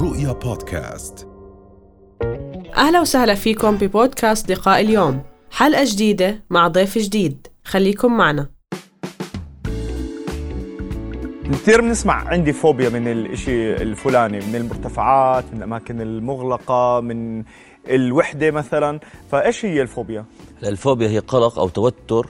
رؤيا بودكاست. أهلا وسهلا فيكم ببودكاست لقاء اليوم. حلقة جديدة مع ضيف جديد. خليكم معنا. كثير بنسمع عندي فوبيا من الإشي الفلاني من المرتفعات من الأماكن المغلقة من الوحدة مثلا. فإيش هي الفوبيا؟ الفوبيا هي قلق أو توتر.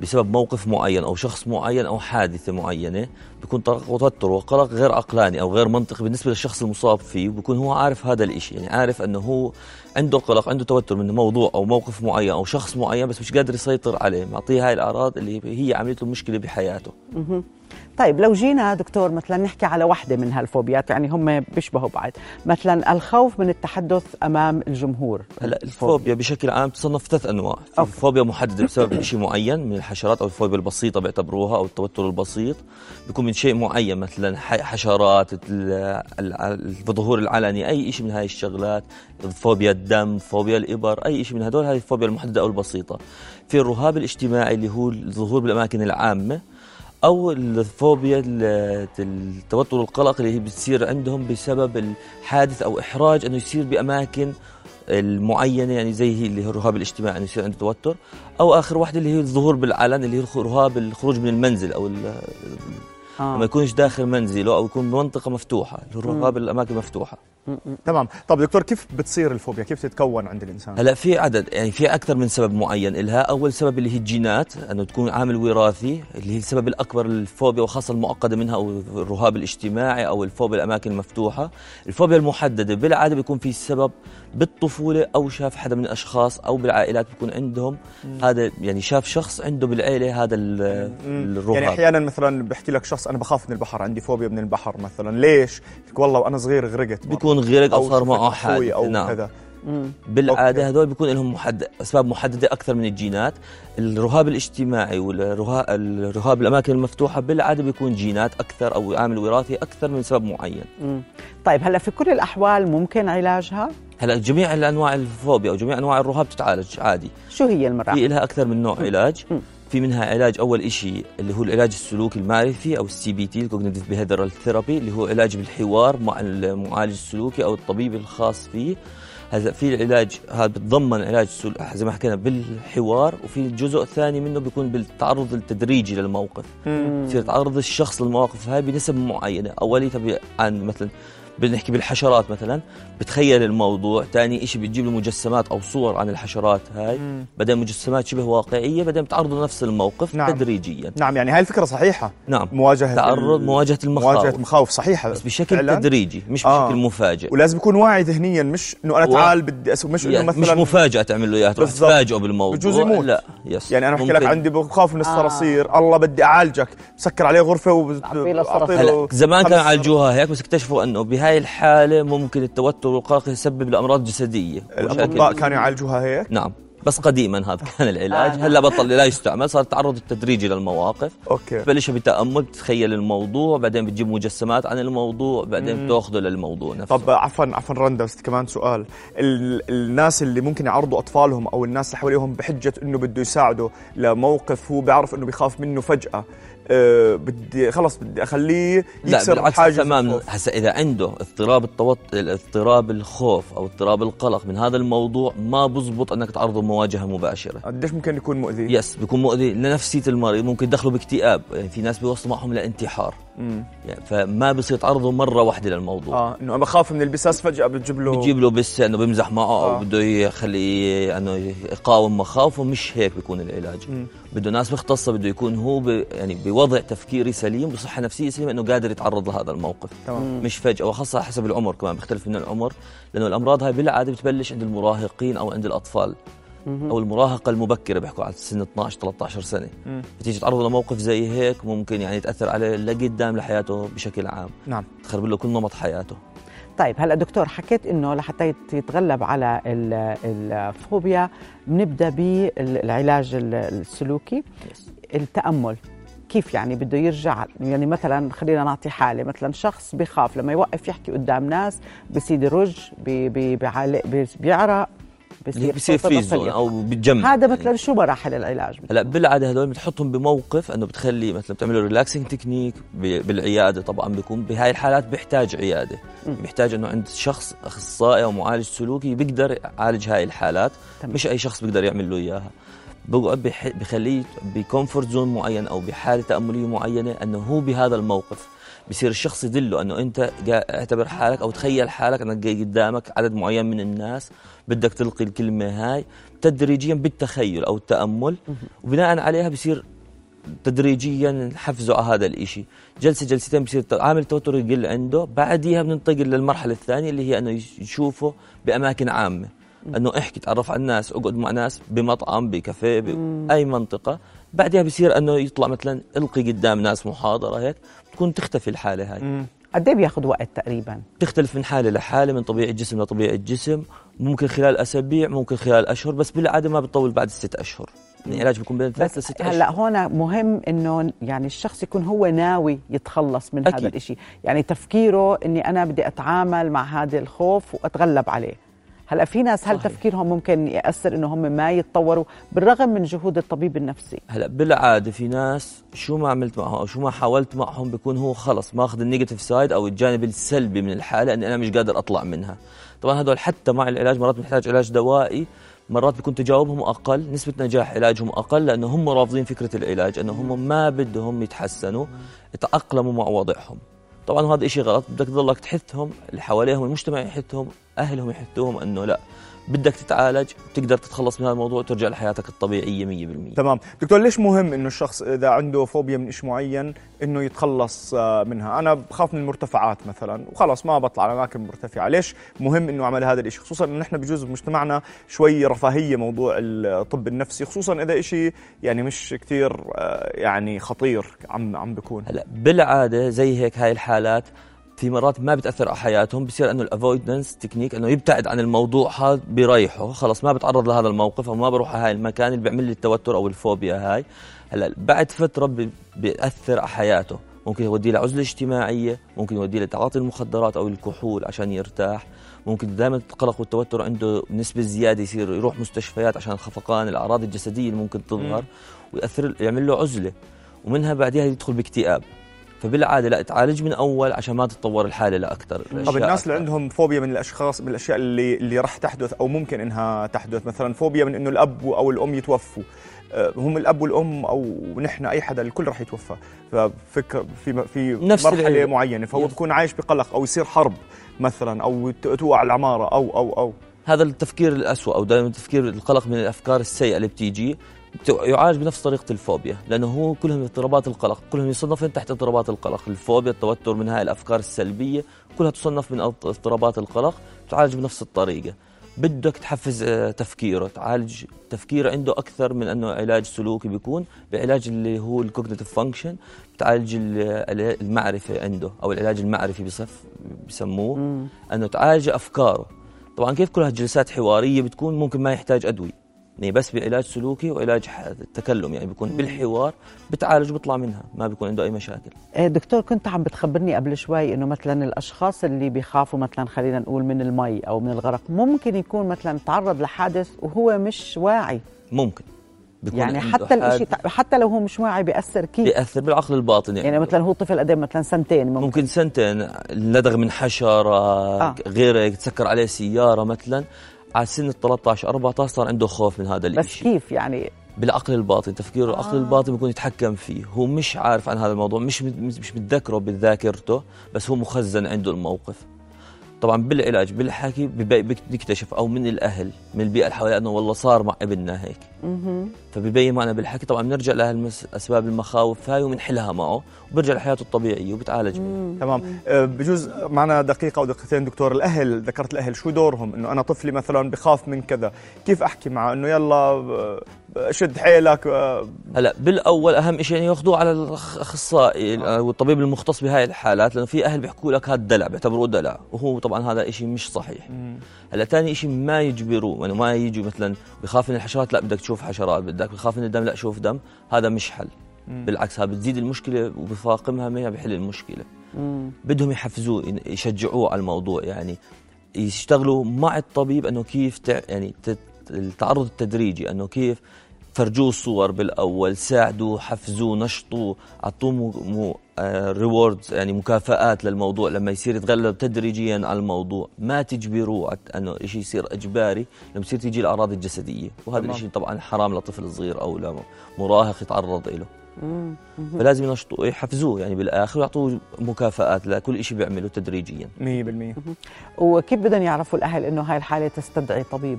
بسبب موقف معين أو شخص معين أو حادثة معينة بيكون توتر وقلق غير عقلاني أو غير منطقي بالنسبة للشخص المصاب فيه بيكون هو عارف هذا الإشي. يعني عارف أنه هو عنده قلق عنده توتر من موضوع أو موقف معين أو شخص معين بس مش قادر يسيطر عليه. معطيه هاي الأعراض اللي هي عملت له مشكلة بحياته طيب لو جينا دكتور مثلا نحكي على واحدة من هالفوبيات يعني هم بيشبهوا بعض. مثلا الخوف من التحدث أمام الجمهور. هلا الفوبيا بشكل عام تصنف ثلاث أنواع. في فوبيا محدده بسبب شيء معين من الحشرات أو الفوبيا البسيطة بيعتبروها أو التوتر البسيط. بيكون من شيء معين مثلا حشرات ال- ال- الظهور العلني أي شيء من هاي الشغلات فوبيا الدم فوبيا الإبر أي شيء من هدول هاي الفوبيا المحددة أو البسيطة. في الرهاب الاجتماعي اللي هو الظهور بالأماكن العامة أو الفوبيا ال- التوتر القلق اللي هي بتصير عندهم بسبب الحادث أو إحراج إنه يصير بأماكن المعينة يعني زي هي اللي هو الرهاب الاجتماعي إنه يصير عنده توتر. أو آخر واحدة اللي هي الظهور بالعلن اللي هي رهاب الخروج من المنزل أو آه. ما يكونش داخل منزله أو يكون بمنطقه مفتوحة اللي هو رهاب الأماكن المفتوحه تمام. طب دكتور كيف بتصير الفوبيا؟ كيف تتكون عند الإنسان؟ هلا في عدد يعني في أكثر من سبب معين لها أول سبب اللي هي الجينات أنه تكون عامل وراثي اللي هي السبب الأكبر للفوبيا وخاصة المعقده منها أو الرهاب الاجتماعي أو الفوبيا الأماكن المفتوحة. الفوبيا المحددة بالعادة بيكون في سبب بالطفولة أو شاف حدا من الأشخاص أو بالعائلات بيكون عندهم. هذا يعني شاف شخص عنده بالعيلة هذا ال- الرهاب. يعني أحيانا مثلا بحكي لك شخص أنا بخاف من البحر عندي فوبيا من البحر مثلا. ليش؟ والله وأنا صغير غرقت. بيكون غرق أو صار معه أخوي حادث أو نعم كذا بالعادة. هذول بيكون لهم محدد أسباب محددة أكثر من الجينات الرهاب الاجتماعي والرهاب الرهاب الأماكن المفتوحة بالعادة بيكون جينات أكثر أو عامل وراثي أكثر من سبب معين مم. طيب هلأ في كل الأحوال ممكن علاجها هلأ جميع الأنواع الفوبيا أو جميع أنواع الرهاب تتعالج عادي شو هي المراحل؟ في لها أكثر من نوع علاج مم. في منها علاج أول شيء اللي هو العلاج السلوكي المعرفي أو ال CBT ال cognitive behavioral therapy اللي هو علاج بالحوار مع المعالج السلوكي أو الطبيب الخاص فيه هذا في العلاج هذا بتضمن علاج. زي ما حكينا بالحوار وفي الجزء الثاني منه بيكون بالتعرض التدريجي للموقف يصير تعرض الشخص للمواقف هاي بنسب معينة اوليتها عن مثلا بنحكي بالحشرات مثلا بتخيل الموضوع ثاني شيء بتجيب له مجسمات أو صور عن الحشرات هاي بعدين مجسمات شبه واقعية بعدين بتعرضه نفس الموقف نعم. تدريجيا نعم يعني هاي الفكرة صحيحة نعم مواجهة تعرض مواجهة المخاوف مواجهة المخاوف صحيحة بس بشكل فعلاً. تدريجي مش آه. بشكل مفاجئ ولازم يكون واعي ذهنيا مش إنه أنا و- تعال بدي أسوي مش إنه يعني مش مثلا مفاجأة تعمل له إياها تروح. تفاجئه بالموضوع بجوز يموت. لا يس يعني أنا بحكي لك. عندي بخاف من الصراصير الله بدي أعالجك بسكر عليه غرفة أعطيه له وبعطي صراصير. هلا زمان كانوا يعالجوها هيك بس اكتشفوا أنه بهاي الحالة ممكن التوتر والقلق يسبب لأمراض جسدية. الأطباء ومشاكل- كانوا يعالجوها هيك؟ نعم. بس قديما هذا كان العلاج. هلأ بطل لا يستعمل صار التعرض التدريجي للمواقف أوكي. بلشها بتأمل بتتخيل الموضوع بعدين بتجيب مجسمات عن الموضوع بعدين بتأخذه للموضوع نفسه. طب عفوا عفوا رندا بس كمان سؤال. ال الناس اللي ممكن يعرضوا أطفالهم أو الناس اللي حواليهم بحجة إنه بده يساعده لموقف هو بيعرف إنه بيخاف منه فجأة أه بدي خلص بدي أخليه لا يكسر بالعكس حاجز تماما الخوف. هسا إذا عنده اضطراب التوتر اضطراب الخوف أو اضطراب القلق من هذا الموضوع ما بزبط أنك تعرضه مواجهة مباشرة قديش ممكن يكون مؤذي؟ يس بيكون مؤذي لنفسية المريض ممكن يدخله باكتئاب يعني في ناس بيوصلوا معهم لانتحار. يعني فما بصير تعرضه مرة واحدة للموضوع. آه إنه بخاف من البساس فجأة بتجيب له بتجيب له بس انه بيمزح معه أو آه. بده يخليه إنه يقاوم مخاوفه مش هيك بيكون العلاج. مم. بده ناس مختصة بده يكون هو ب يعني بوضع تفكيري سليم بصحه نفسية سليمة إنه قادر يتعرض لهذا الموقف. تمام. مش فجأة وخاصة حسب العمر كمان بيختلف من العمر لأنه الأمراض هاي بالعادة بتبلش عند المراهقين أو عند الأطفال. أو المراهقة المبكرة بيحكوا على سن 12 13 سنة. بتيجي تعرضه لموقف زي هيك ممكن يعني تأثر عليه لقدام لحياته بشكل عام. نعم. تخرب له كل نمط حياته. طيب هلا دكتور حكيت إنه لحتى يتغلب على ال- الفوبيا بنبدأ بالعلاج ال- السلوكي. التأمل كيف يعني بده يرجع؟ يعني مثلا خلينا نعطي حالة مثلا شخص بخاف لما يوقف يحكي قدام ناس بصير يرج بي بي بيعلق- بي- بيعرق بصير freeze on أو بتجمد هذا مثلا شو مراحل العلاج هلا بالعادة هدول بتحطهم بموقف إنه بتخلي مثلا بتعملوا relaxing technique بالعيادة طبعا بيكون بهاي الحالات بيحتاج عيادة. م. بيحتاج إنه عند شخص أخصائي أو معالج سلوكي بيقدر يعالج هاي الحالات. تمام. مش أي شخص بيقدر يعمل له إياها. بقعد بخليه ب comfort zone معين أو بحالة تأملية معينة إنه هو بهذا الموقف. بصير الشخص يدله إنه أنت اعتبر حالك أو تخيل حالك إنك قدامك عدد معين من الناس بدك تلقي الكلمة هاي تدريجيا بالتخيل أو التأمل. وبناء عليها بصير تدريجيا نحفزه على هذا الإشي. جلسة جلستين بصير عامل التوتر يقل عنده بعديها بننتقل للمرحلة الثانية اللي هي أنه يشوفه بأماكن عامة. أنه احكي تعرف على الناس اقعد مع ناس بمطعم بكافيه بأي منطقة. بعدها بصير أنه يطلع مثلا إلقي قدام ناس محاضرة هيك تكون تختفي الحالة هاي. قد إيه بياخذ وقت تقريبا؟ تختلف من حالة لحالة من طبيعة جسم لطبيعة جسم ممكن خلال أسابيع ممكن خلال أشهر بس بالعادة ما بتطول بعد ست أشهر. يعني العلاج بيكون بين ثلاث لست أشهر. هلا هون مهم إنه يعني الشخص يكون هو ناوي يتخلص من أكيد. هذا الشيء يعني تفكيره إني أنا بدي أتعامل مع هذا الخوف وأتغلب عليه. هلا في ناس هل صحيح. تفكيرهم ممكن يأثر إنه هم ما يتطوروا بالرغم من جهود الطبيب النفسي؟ هلا بالعادة في ناس شو ما عملت معهم أو شو ما حاولت معهم بيكون هو خلص ماخذ ال negative side أو الجانب السلبي من الحالة إني أنا مش قادر أطلع منها. طبعا هدول حتى مع العلاج مرات بنحتاج علاج دوائي مرات بيكون تجاوبهم أقل نسبة نجاح علاجهم أقل لأنه هم رافضين فكرة العلاج إنه هم ما بدهم يتحسنوا يتأقلموا مع وضعهم. طبعا هذا شيء غلط. بدك تضلك تحثهم اللي حواليهم المجتمع يحثهم أهلهم يحثوهم إنه لا. بدك تتعالج تقدر تتخلص من هذا الموضوع وترجع لحياتك الطبيعية 100% تمام. دكتور ليش مهم إنه الشخص إذا عنده فوبيا من شيء معين إنه يتخلص آه، منها؟ أنا بخاف من المرتفعات مثلا. وخلاص ما بطلع على اماكن مرتفعة. ليش مهم إنه أعمل هذا الشيء خصوصا إنه نحن بجوز بمجتمعنا شوي رفاهية موضوع الطب النفسي خصوصا إذا شيء يعني مش كثير آه، يعني خطير عم عم بيكون هلا بالعادة زي هيك هاي الحالات في مرات ما بتأثر على حياتهم بصير إنه ال avoidance technique إنه يبتعد عن الموضوع هذا بيريحه خلص ما بتعرض لهذا الموقف أو ما بروح على هاي المكان اللي بيعمل لي التوتر أو الفوبيا هاي. هلأ بعد فترة بيأثر على حياته. ممكن يوديه لعزله اجتماعية ممكن يوديه لتعاطي المخدرات أو الكحول عشان يرتاح. ممكن دائما القلق والتوتر عنده نسبة زيادة يصير يروح مستشفيات عشان الخفقان الأعراض الجسدية اللي ممكن تظهر ويأثر يعمل له عزلة. ومنها بعدها يدخل باكتئاب. فبالعادة لا تعالج من أول عشان ما تتطور الحالة لاكثر طب الناس اللي عندهم فوبيا من الأشخاص من الأشياء اللي اللي راح تحدث أو ممكن إنها تحدث مثلا فوبيا من إنه الأب أو الأم يتوفوا. آه، هم الأب والأم أو نحن أي حدا الكل راح يتوفى. ففكر في في نفس مرحلة العيب. معينة فهو بيكون عايش بقلق أو يصير حرب مثلا أو توقع العمارة أو أو أو. هذا التفكير الأسوأ أو دائما التفكير القلق من الأفكار السيئة اللي بتيجي. يعالج بنفس طريقة الفوبيا لأنه هو كلهم اضطرابات القلق كلهم يصنفون تحت اضطرابات القلق. الفوبيا التوتر من هاي الأفكار السلبية كلها تصنف من اضطرابات القلق تعالج بنفس الطريقة. بدك تحفز آه، تفكيره تعالج تفكيره عنده أكثر من أنه علاج سلوكي بيكون بعلاج اللي هو ال cognitive function بتعالج المعرفة عنده أو العلاج المعرفي بصف بسموه. أنه تعالج أفكاره. طبعا كيف كلها جلسات حوارية بتكون ممكن ما يحتاج أدوية. يعني بس بعلاج سلوكي وعلاج التكلم يعني بيكون بالحوار بتعالج وبيطلع منها ما بيكون عنده أي مشاكل. إيه، دكتور كنت عم بتخبرني قبل شوي إنه مثلا الأشخاص اللي بيخافوا مثلا خلينا نقول من المي أو من الغرق ممكن يكون مثلا تعرض لحادث وهو مش واعي. ممكن. يعني حتى الشيء حتى لو هو مش واعي بيأثر كيف؟ بيأثر بالعقل الباطن يعني, يعني مثلا هو طفل قد مثلا سنتين ممكن, ممكن سنتين لدغ من حشرة آه. غير تسكر عليه سيارة مثلا. على سن ال 13 14 صار عنده خوف من هذا الشيء بس كيف يعني؟ بالعقل الباطن تفكيره آه. العقل الباطن بيكون يتحكم فيه. هو مش عارف عن هذا الموضوع مش مش متذكره بذاكرته بس هو مخزن عنده الموقف. طبعا بالعلاج بالحكي بيكتشف أو من الأهل من البيئة اللي حواليه أنه والله صار مع ابننا هيك. فبيبين معنا بالحكي. طبعا بنرجع لاسباب المخاوف هاي وبنحلها معه وبرجع لحياته الطبيعية وبتعالج تمام. أه، بجوز معنا دقيقة أو دقيقتين دكتور. الأهل ذكرت الأهل شو دورهم؟ إنه أنا طفلي مثلا بخاف من كذا. كيف أحكي معه؟ إنه يلا أه، شد حيلك أه، هلأ بالأول أهم شيء يعني يأخذوه على الأخصائي والطبيب المختص بهاي الحالات. لأنه في أهل بيحكوا لك هذا دلع بيعتبروه دلع. وهو طبعا هذا شيء مش صحيح. هلأ ثاني شيء ما يجبروه يعني ما يجوا مثلا بخاف من الحشرات لأ بدك تشوف حشرات بدك بخاف من الدم لا شوف دم هذا مش حل مم. بالعكس هذا بتزيد المشكلة وبفاقمها ما بحل المشكلة مم. بدهم يحفزوه يشجعوه على الموضوع يعني يشتغلوا مع الطبيب إنه كيف تع... يعني تت... التعرض التدريجي إنه كيف فرجوه الصور بالأول ساعدوه حفزوه نشطوه أعطوه مو... مو... ريوردز يعني مكافآت للموضوع لما يصير يتغلب تدريجيا على الموضوع. ما تجبروه إنه شيء يصير إجباري لما يصير تيجي الاعراض الجسدية. وهذا الشيء طبعا حرام لطفل صغير أو لمراهق يتعرض له فلازم ينشطوه يحفزوه يعني بالآخر ويعطوه مكافآت لكل شيء بيعمله تدريجيا. 100% وكيف بدهم يعرفوا الأهل إنه هاي الحالة تستدعي طبيب؟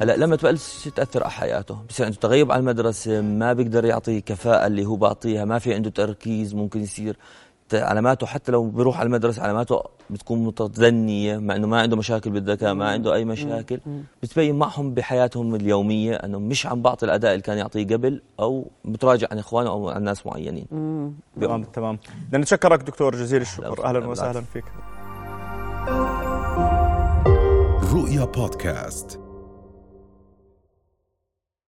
هلا لما تبلش تأثر على حياته. بصير عنده تغيب على المدرسة ما بيقدر يعطي كفاءة اللي هو بعطيها ما في عنده تركيز ممكن يصير. علاماته حتى لو بيروح على المدرسة علاماته بتكون متدنيه مع إنه ما عنده مشاكل بالذكاء ما عنده أي مشاكل. بتبين معهم بحياتهم اليومية إنه مش عم بعطي الأداء اللي كان يعطيه قبل أو بتراجع عن إخوانه أو عن ناس معينين. تمام تمام. بدنا نتشكرك دكتور جزيل الشكر. أهلا وسهلا فيك. رؤيا بودكاست.